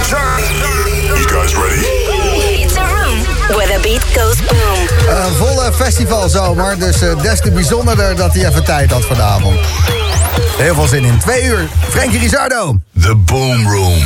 You guys ready? It's a room where the beat goes boom. Eh, Een volle eh, festivalzomer, dus eh, des te bijzonderder dat hij even tijd had vanavond. Heel veel zin in. Twee uur. Frankie Rizado. The Boom Room.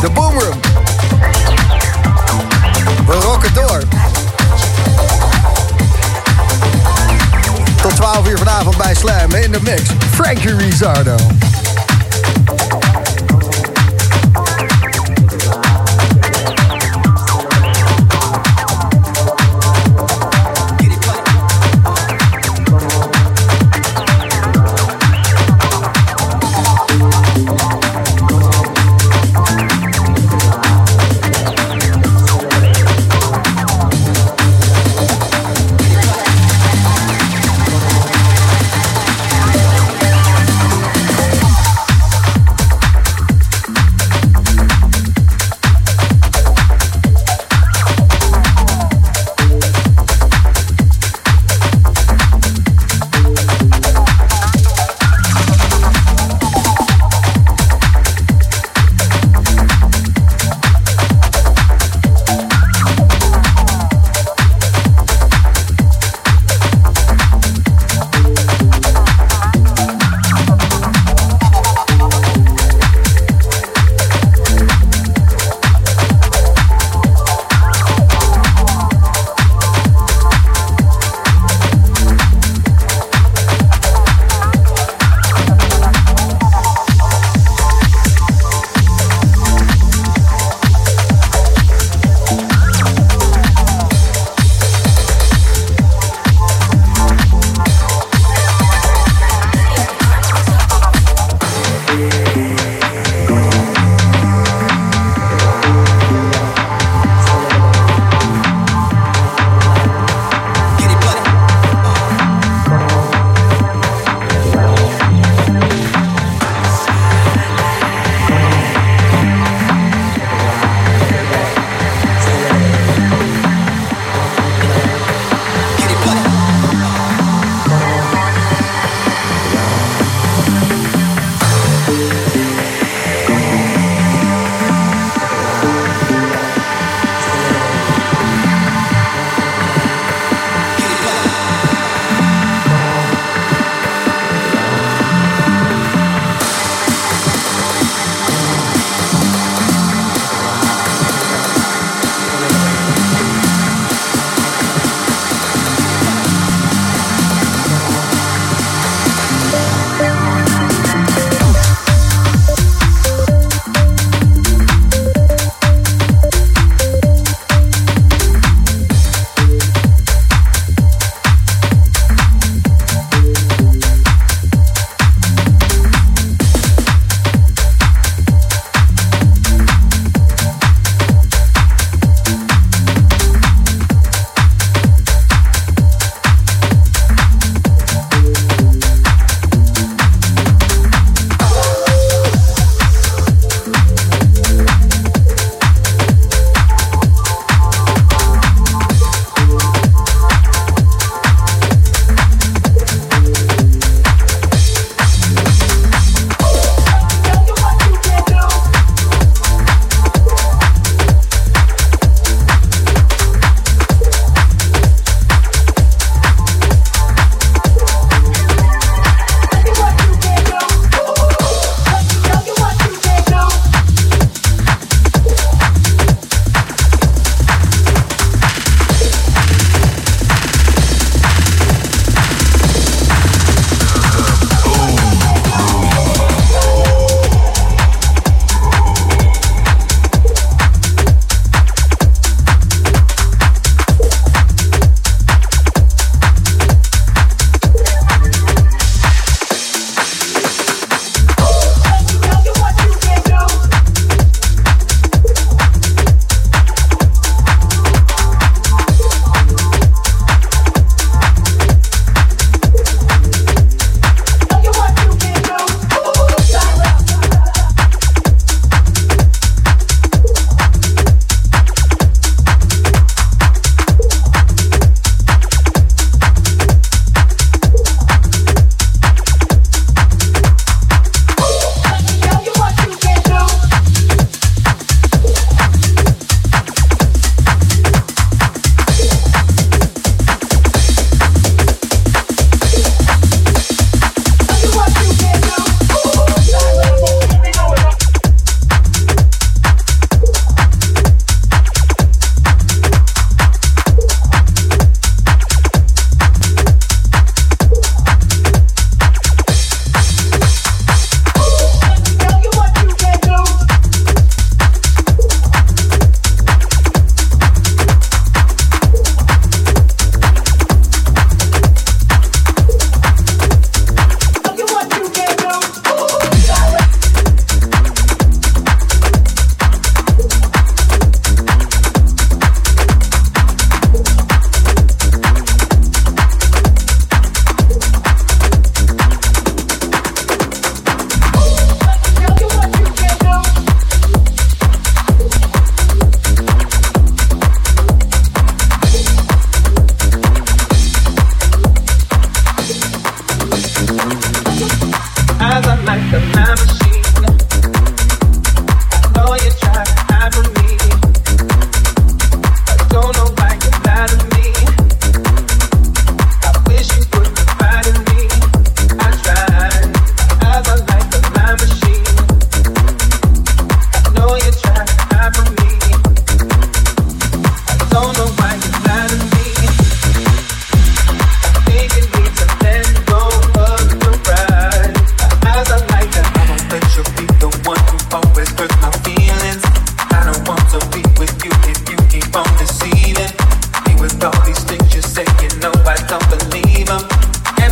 De Boomroom. We rocken door. Tot 12 uur vanavond bij Slam in de mix. Frankie Rizzardo.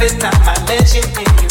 Rizardo. Resident mix van de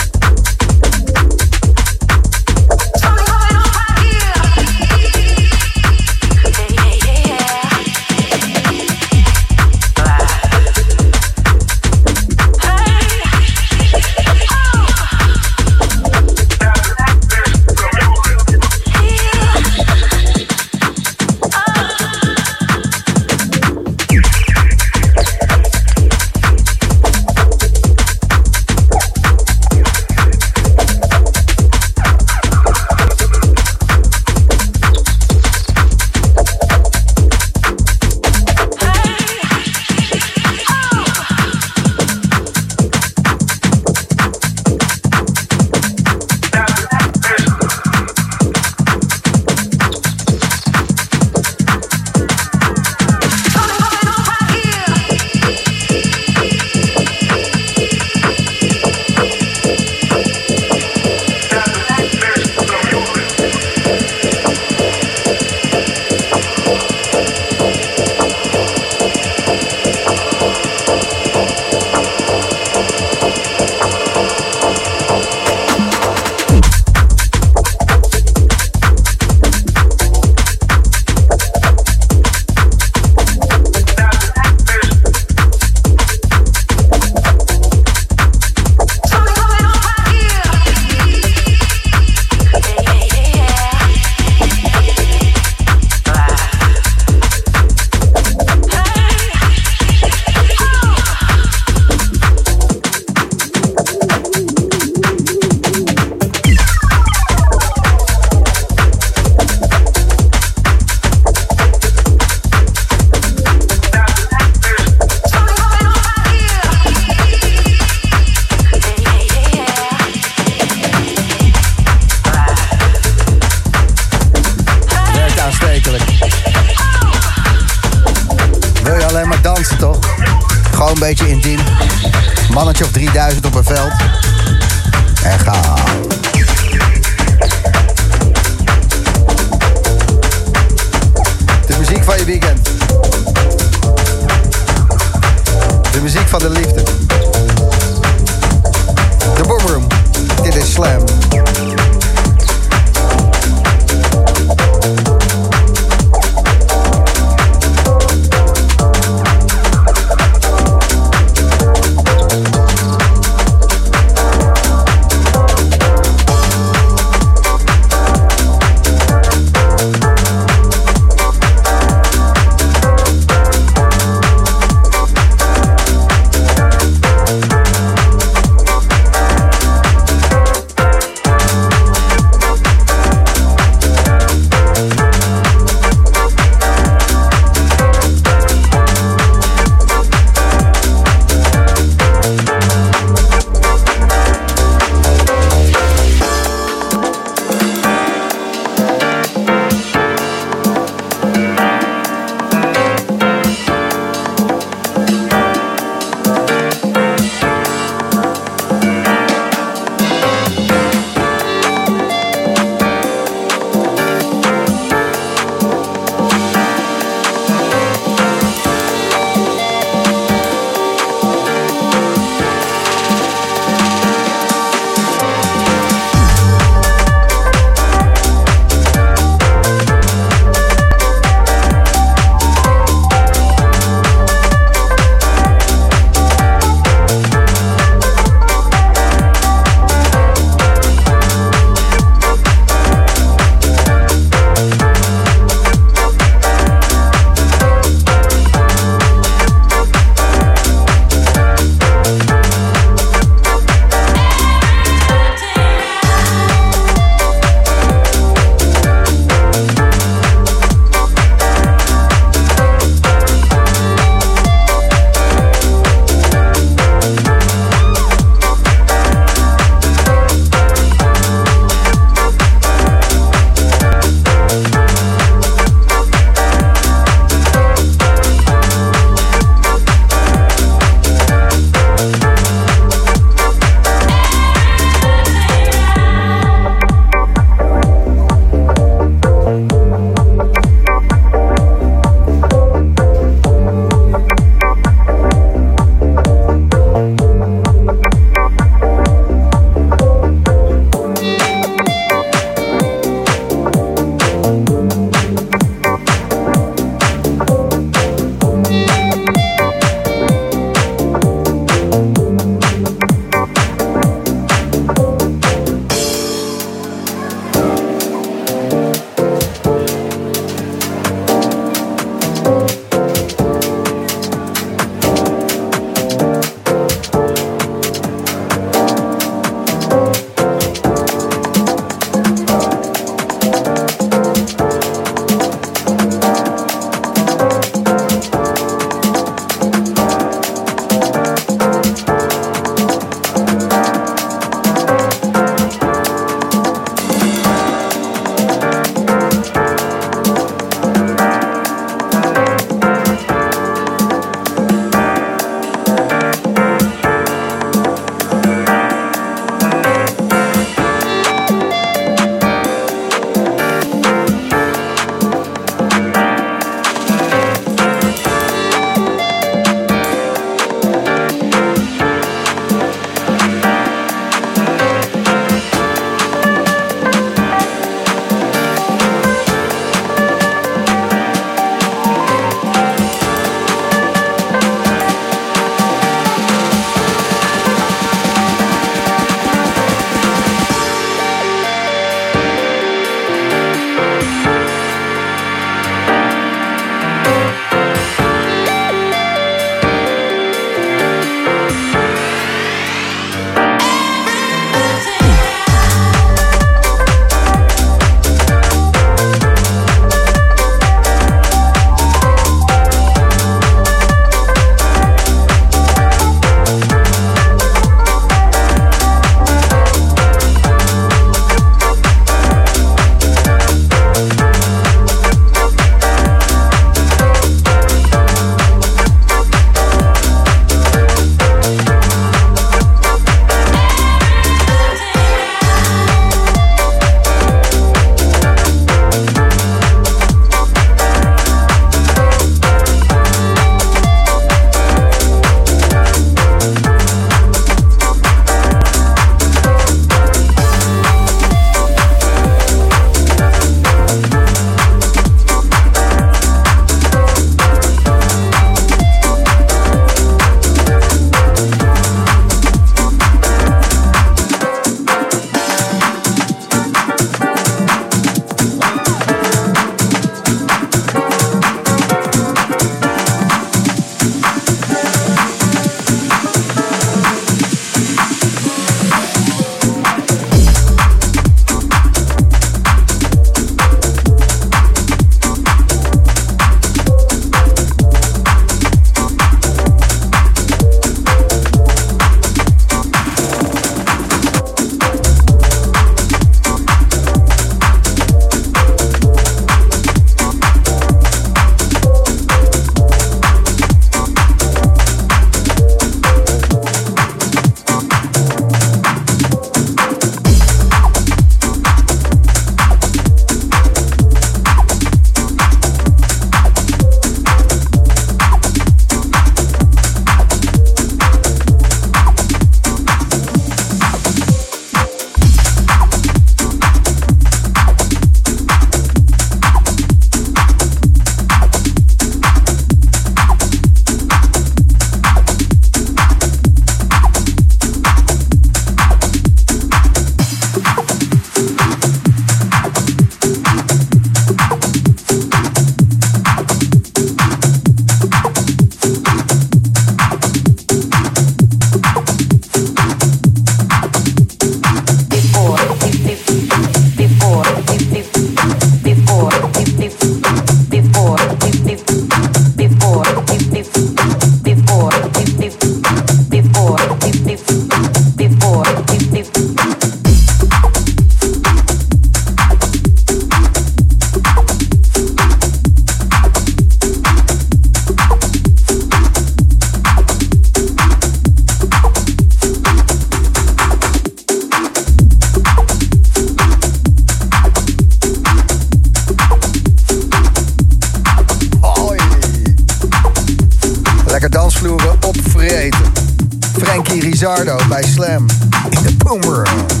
Lizardo bij Slam in de Boom Room.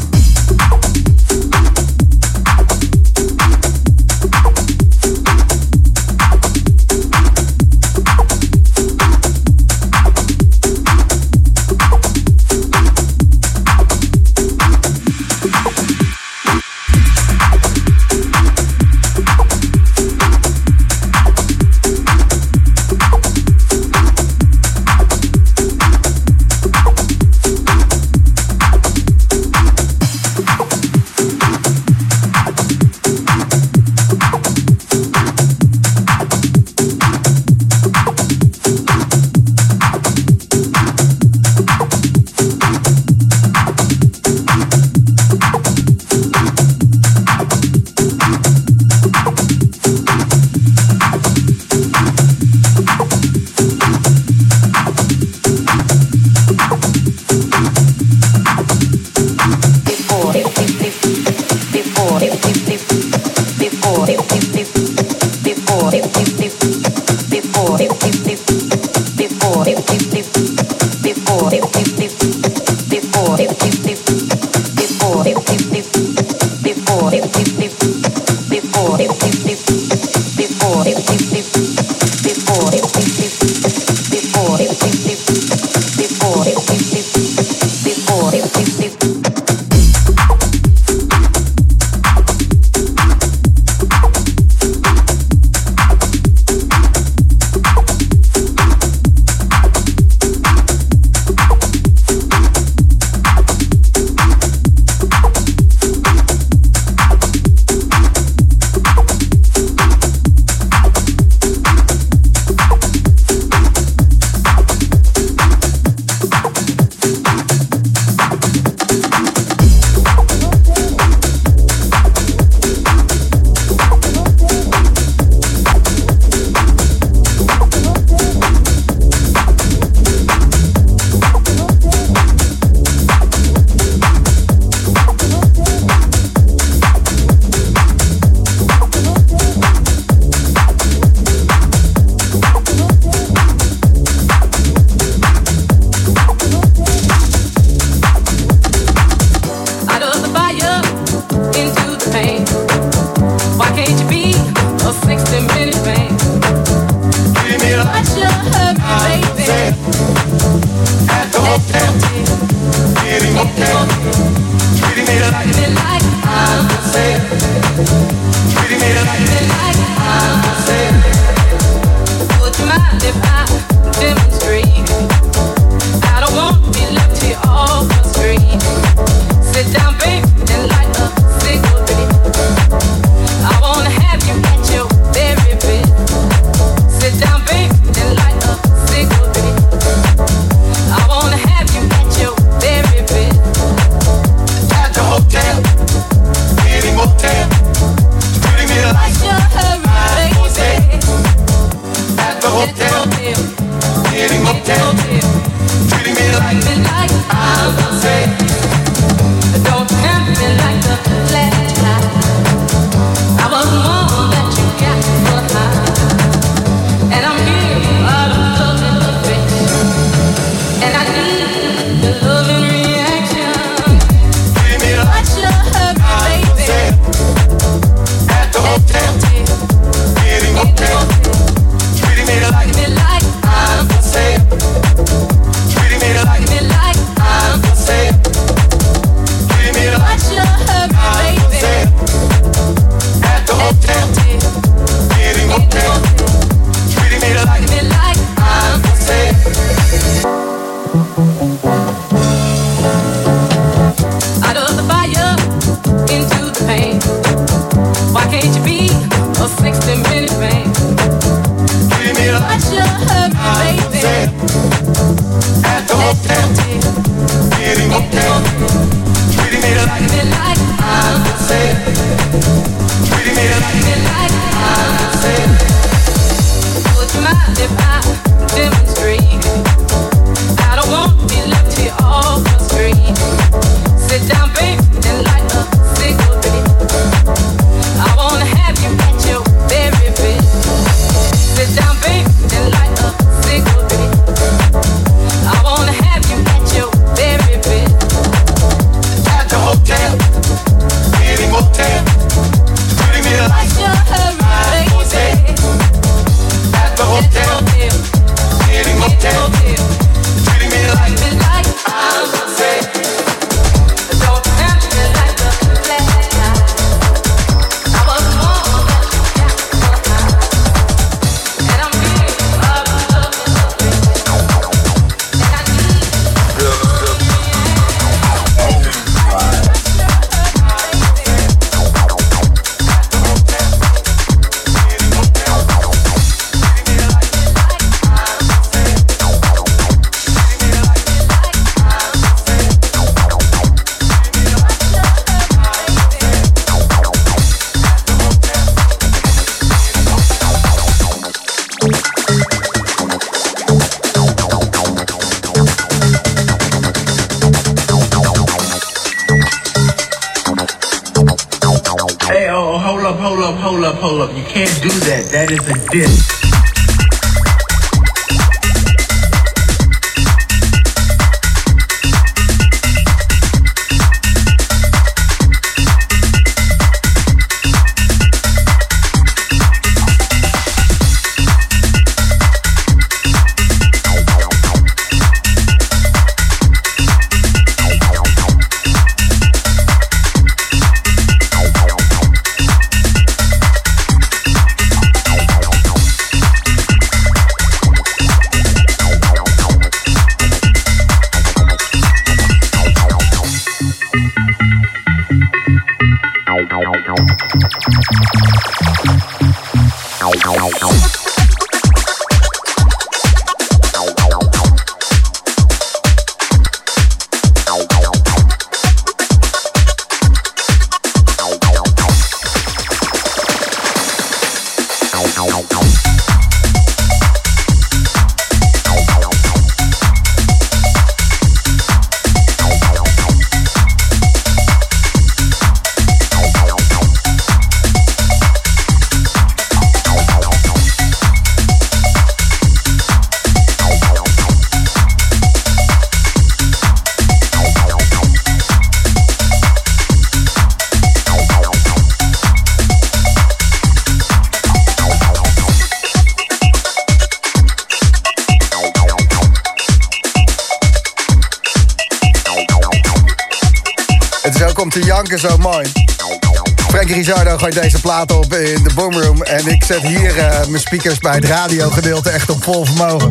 Zet hier eh, mijn speakers bij het radiogedeelte echt op vol vermogen.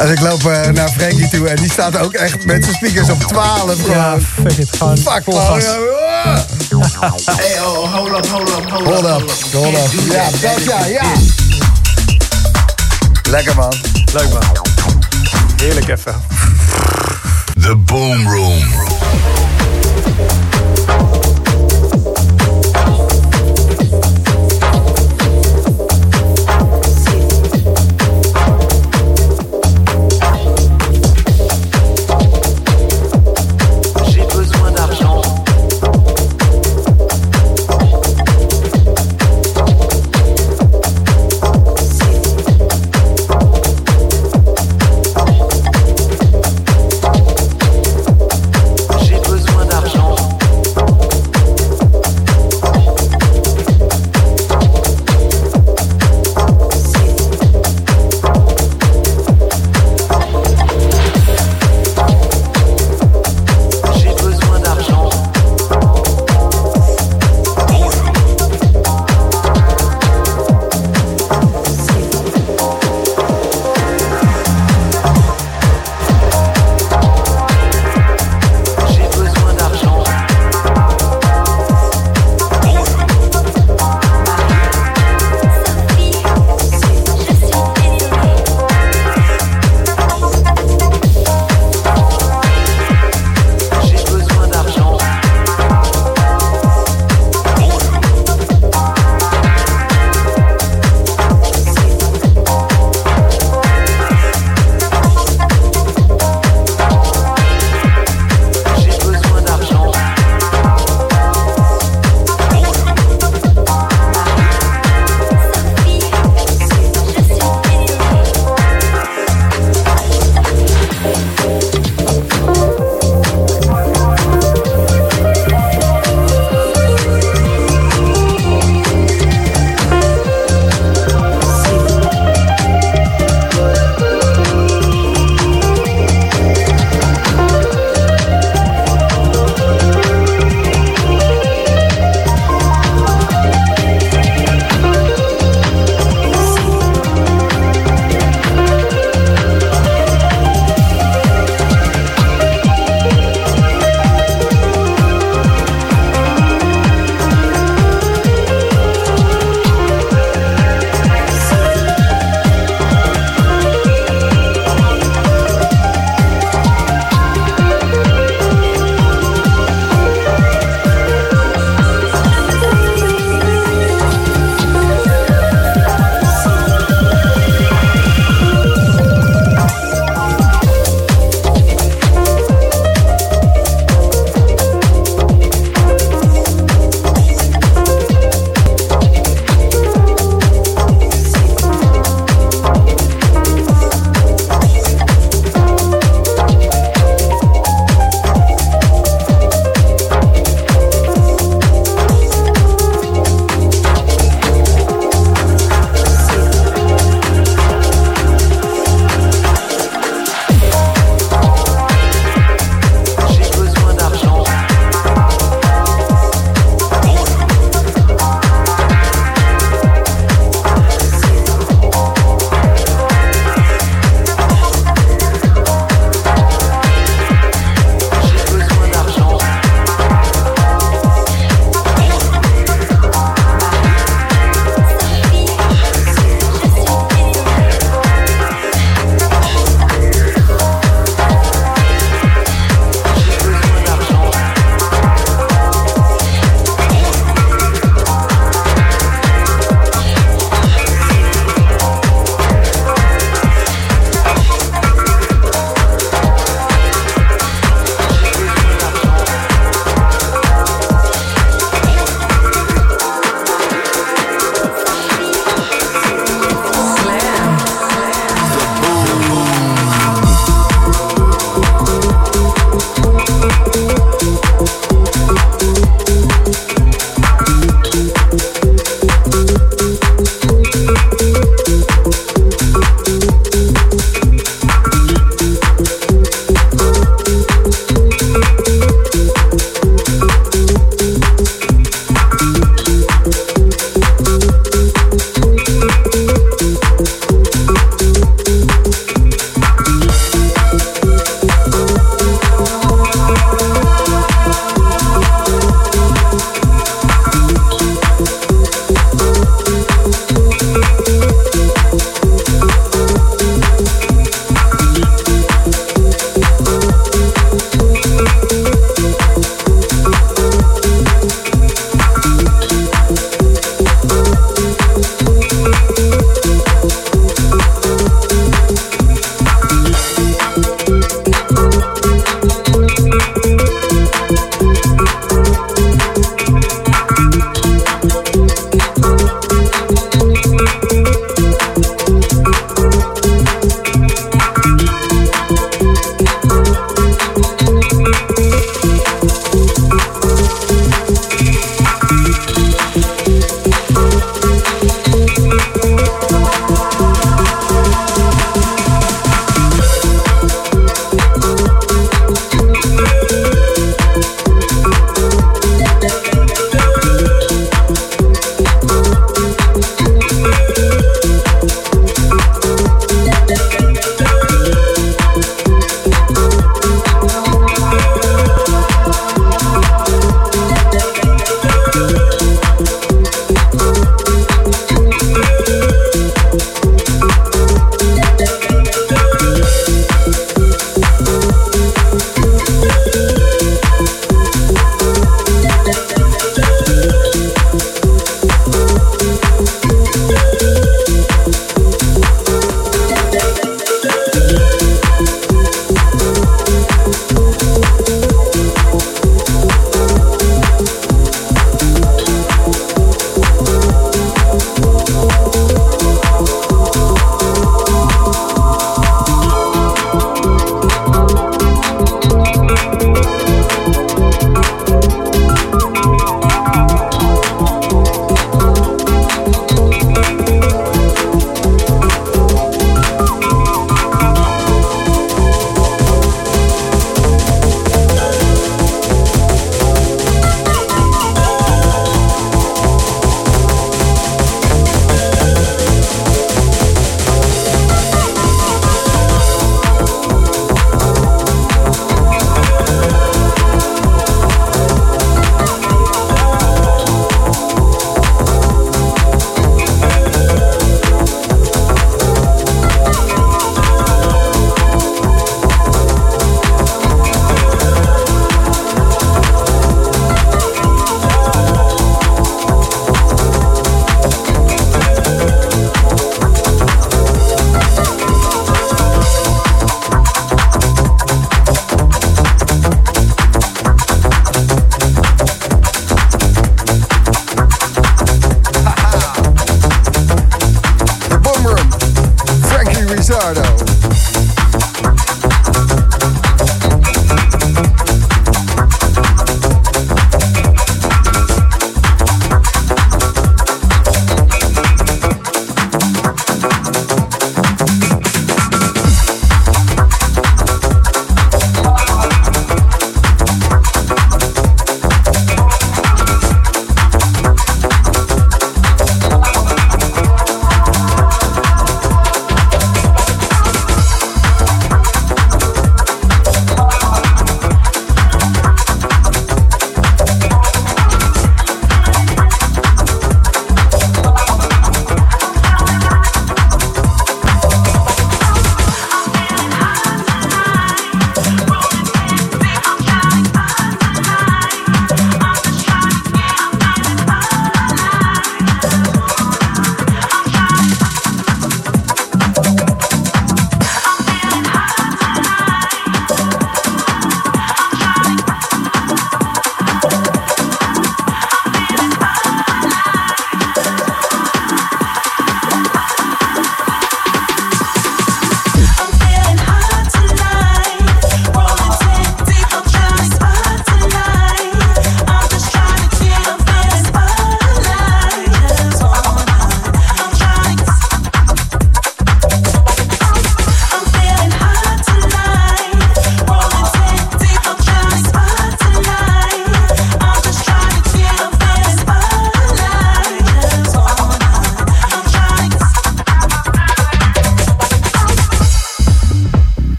Als ik loop eh, naar Frankie toe en die staat ook echt met zijn speakers op 12. Ja, Gewoon. fuck it. Gewoon Fuck vol gas. Hey, oh, hold up, hold up, hold, Hold up, up, hold up. Ja, dat ja, ja. Lekker man. Leuk man. Heerlijk even. The Boom Room.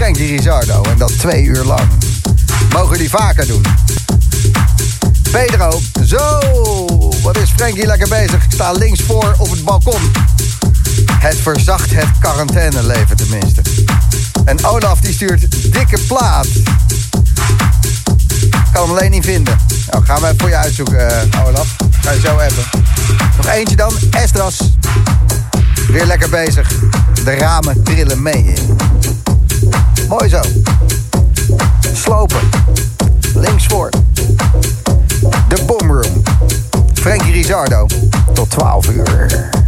Frankie Rizardo. En dat twee uur lang. Mogen die vaker doen. Pedro, zo, wat is Frankie lekker bezig. Ik sta links voor op het balkon. Het verzacht het quarantaineleven tenminste. En Olaf die stuurt dikke plaat. Kan hem alleen niet vinden. Nou, gaan even voor je uitzoeken, eh, Olaf. Ga je zo hebben. Nog eentje dan, Estras. Weer lekker bezig. De ramen trillen mee. Mooi zo. Slopen. Links voor. De Boomroom. Frankie Rizardo. Tot 12 uur.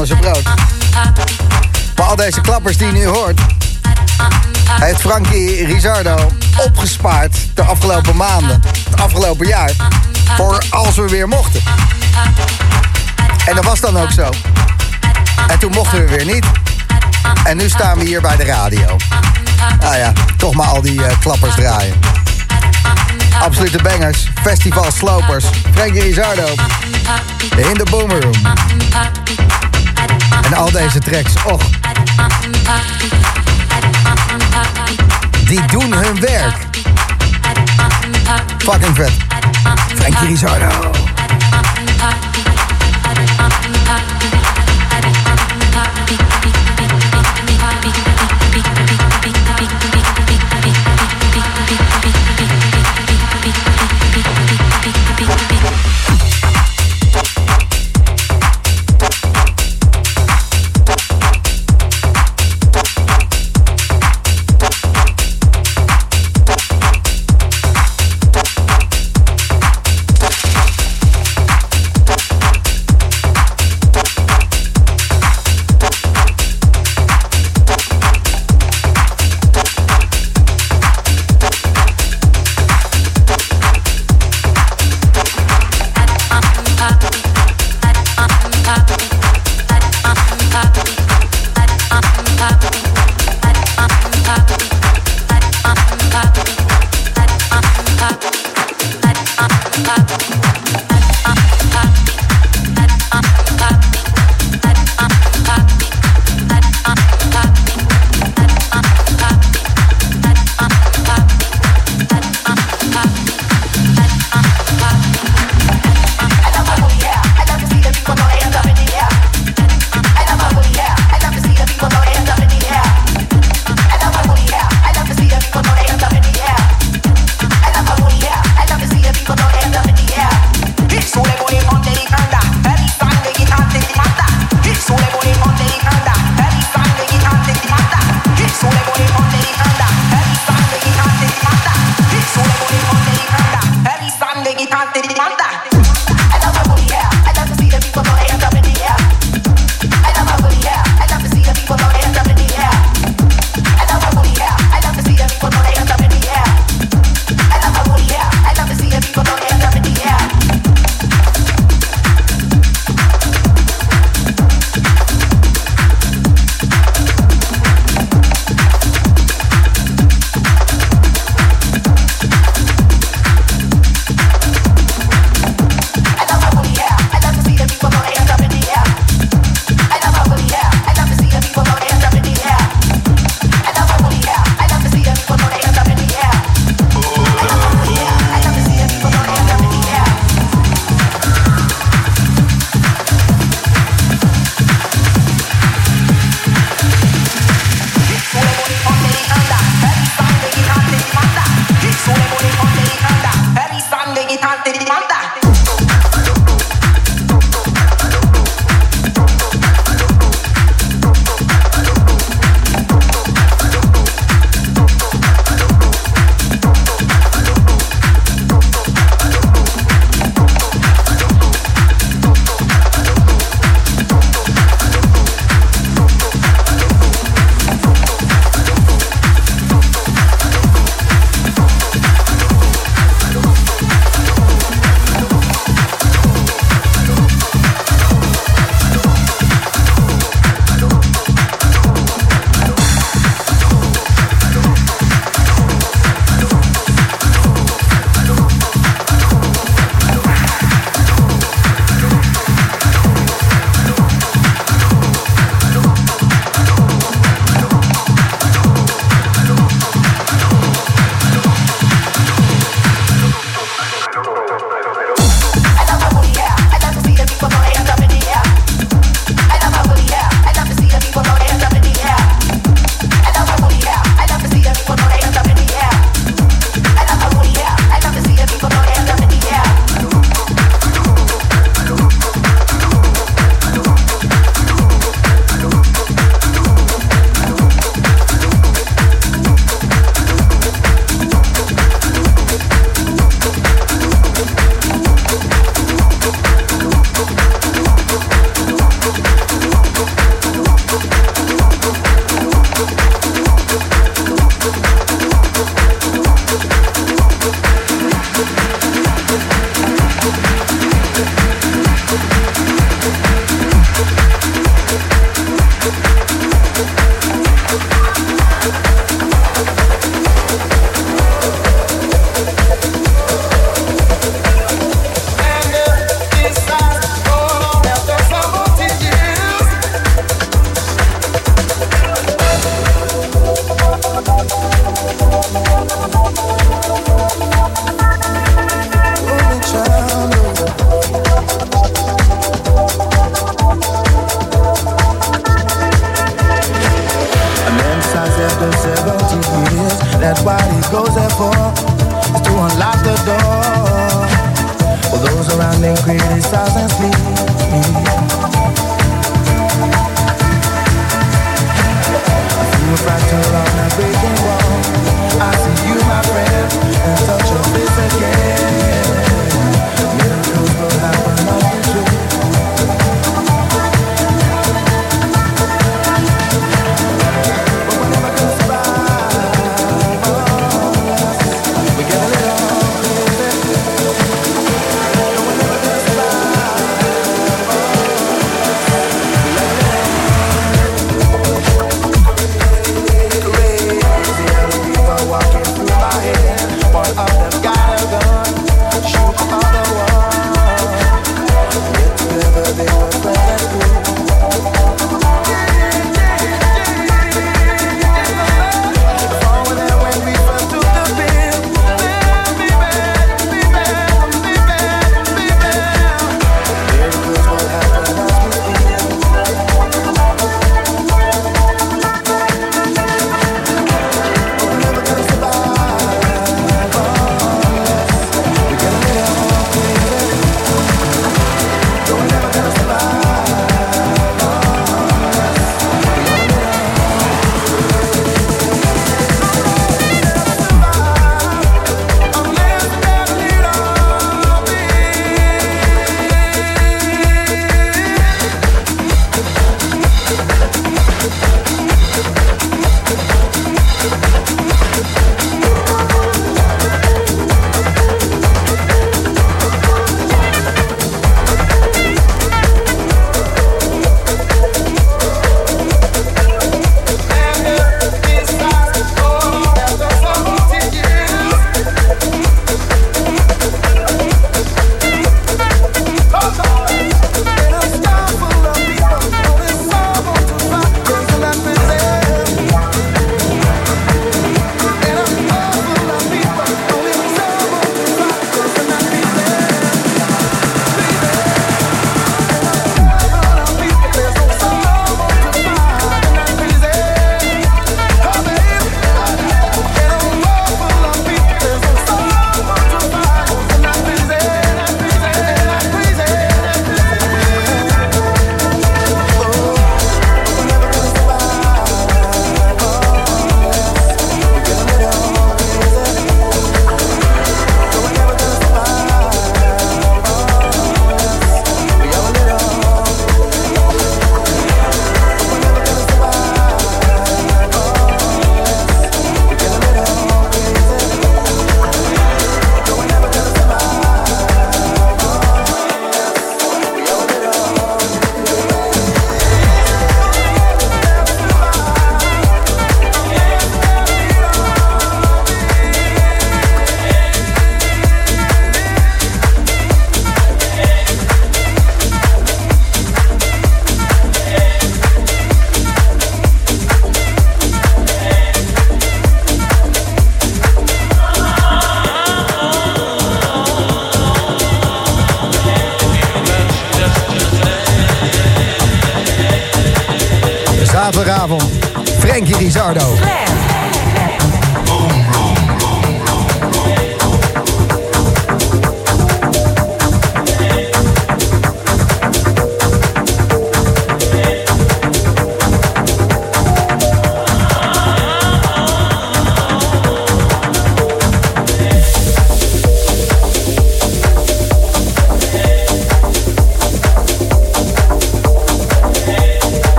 Zijn brood. Maar al deze klappers die nu hoort... heeft Frankie Rizardo opgespaard de afgelopen maanden, het afgelopen jaar... voor als we weer mochten. En dat was dan ook zo. En toen mochten we weer niet. En nu staan we hier bij de radio. Nou ja, toch maar al die eh, klappers draaien. Absolute bangers, festival slopers, Frankie Rizardo. In de Boomerroom. En al deze tracks, och. Die doen hun werk. Fucking vet. Frankie Rizardo.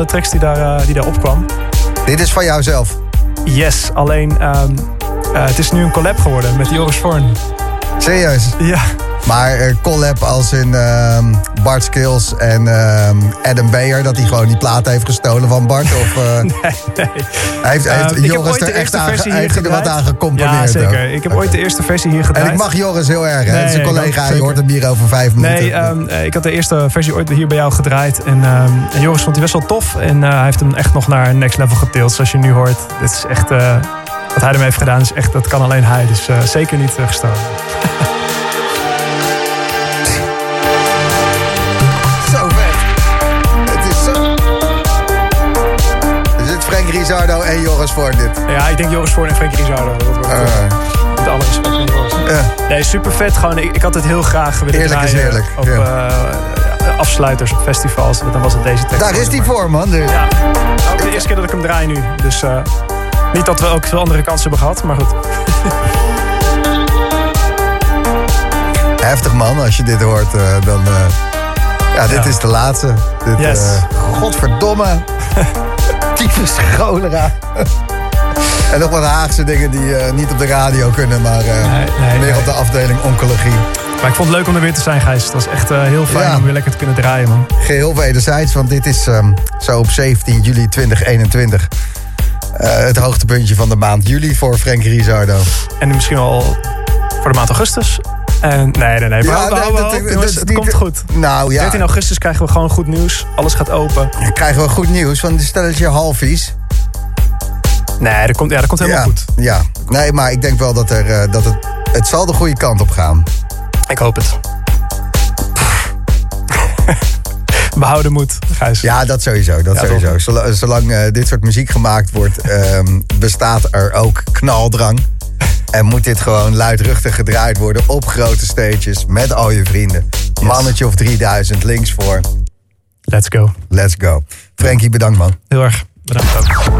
Van de tracks die daar, eh, die daar opkwam. Dit is van jou zelf. Yes, alleen ehm, eh, het is nu een collab geworden met Joris Vorn. Serieus. Ja, Maar eh, collab als in ehm, Bart Skills en ehm, Adam Beyer... dat hij gewoon die plaat heeft gestolen van Bart? Of nee, nee. heeft, heeft Eh, Joris er echt eerste aan, versie heeft hij hier er wat aan gecomponeerd? Ja, zeker. ook? Ik heb ooit de eerste versie hier gedraaid. En ik mag Joris heel erg, hè? Het is een Nee, collega, je hoort hem hier over vijf minuten. Nee, ehm, eh, ik had de eerste versie ooit hier bij jou gedraaid. En, ehm, en Joris vond die best wel tof. En eh, hij heeft hem echt nog naar next level getild. Zoals je nu hoort. Dit is echt... wat hij ermee heeft gedaan is echt... Dat kan alleen hij. Dus zeker niet uh, gestolen. en Joris voor dit. Ja, ik denk Joris Voorn en Frank Rizardo. Dat wordt met alle respect. Nee, super vet. Gewoon, ik, ik had het heel graag willen Eerlijk is draaien eerlijk, Op eh, afsluiters, op festivals. Dan was het deze tekst. Daar is die voor, man. Dus- Ja, ook de eerste keer dat ik hem draai nu. Dus eh, niet dat we ook veel andere kansen hebben gehad, maar goed. Heftig, man. Als je dit hoort, eh, dan... ja, dit Ja. is de laatste. Dit, Yes. godverdomme. Tyfus cholera. en nog wat Haagse dingen die eh, niet op de radio kunnen, maar eh, Nee, nee, meer nee. op de afdeling oncologie. Maar ik vond het leuk om er weer te zijn, Gijs. Het was echt eh, heel fijn Ja. om weer lekker te kunnen draaien, man. Geheel wederzijds, want dit is ehm, zo op 17 juli 2021. eh, het hoogtepuntje van de maand juli voor Frank Rizardo. En misschien wel voor de maand augustus. En, nee, nee, nee. Maar Ja, nee, dat- dat jongens, is het komt goed. Nou ja, 13 augustus krijgen we gewoon goed nieuws. Alles gaat open. krijgen we goed nieuws van de stelletje halfies. Nee, dat komt, ja, dat komt helemaal ja, goed. Ja, nee, maar ik denk wel dat, er, eh, dat het, het zal de goede kant op gaan. Ik hoop het. Behouden moed, Gijs. Ja, dat sowieso. Dat Ja, sowieso. Zolang, zolang eh, dit soort muziek gemaakt wordt, ehm, bestaat er ook knaldrang. En moet dit gewoon luidruchtig gedraaid worden op grote stages met al je vrienden. Mannetje of 3000 links voor. Let's go. Let's go. Frankie, bedankt man. Heel erg bedankt ook.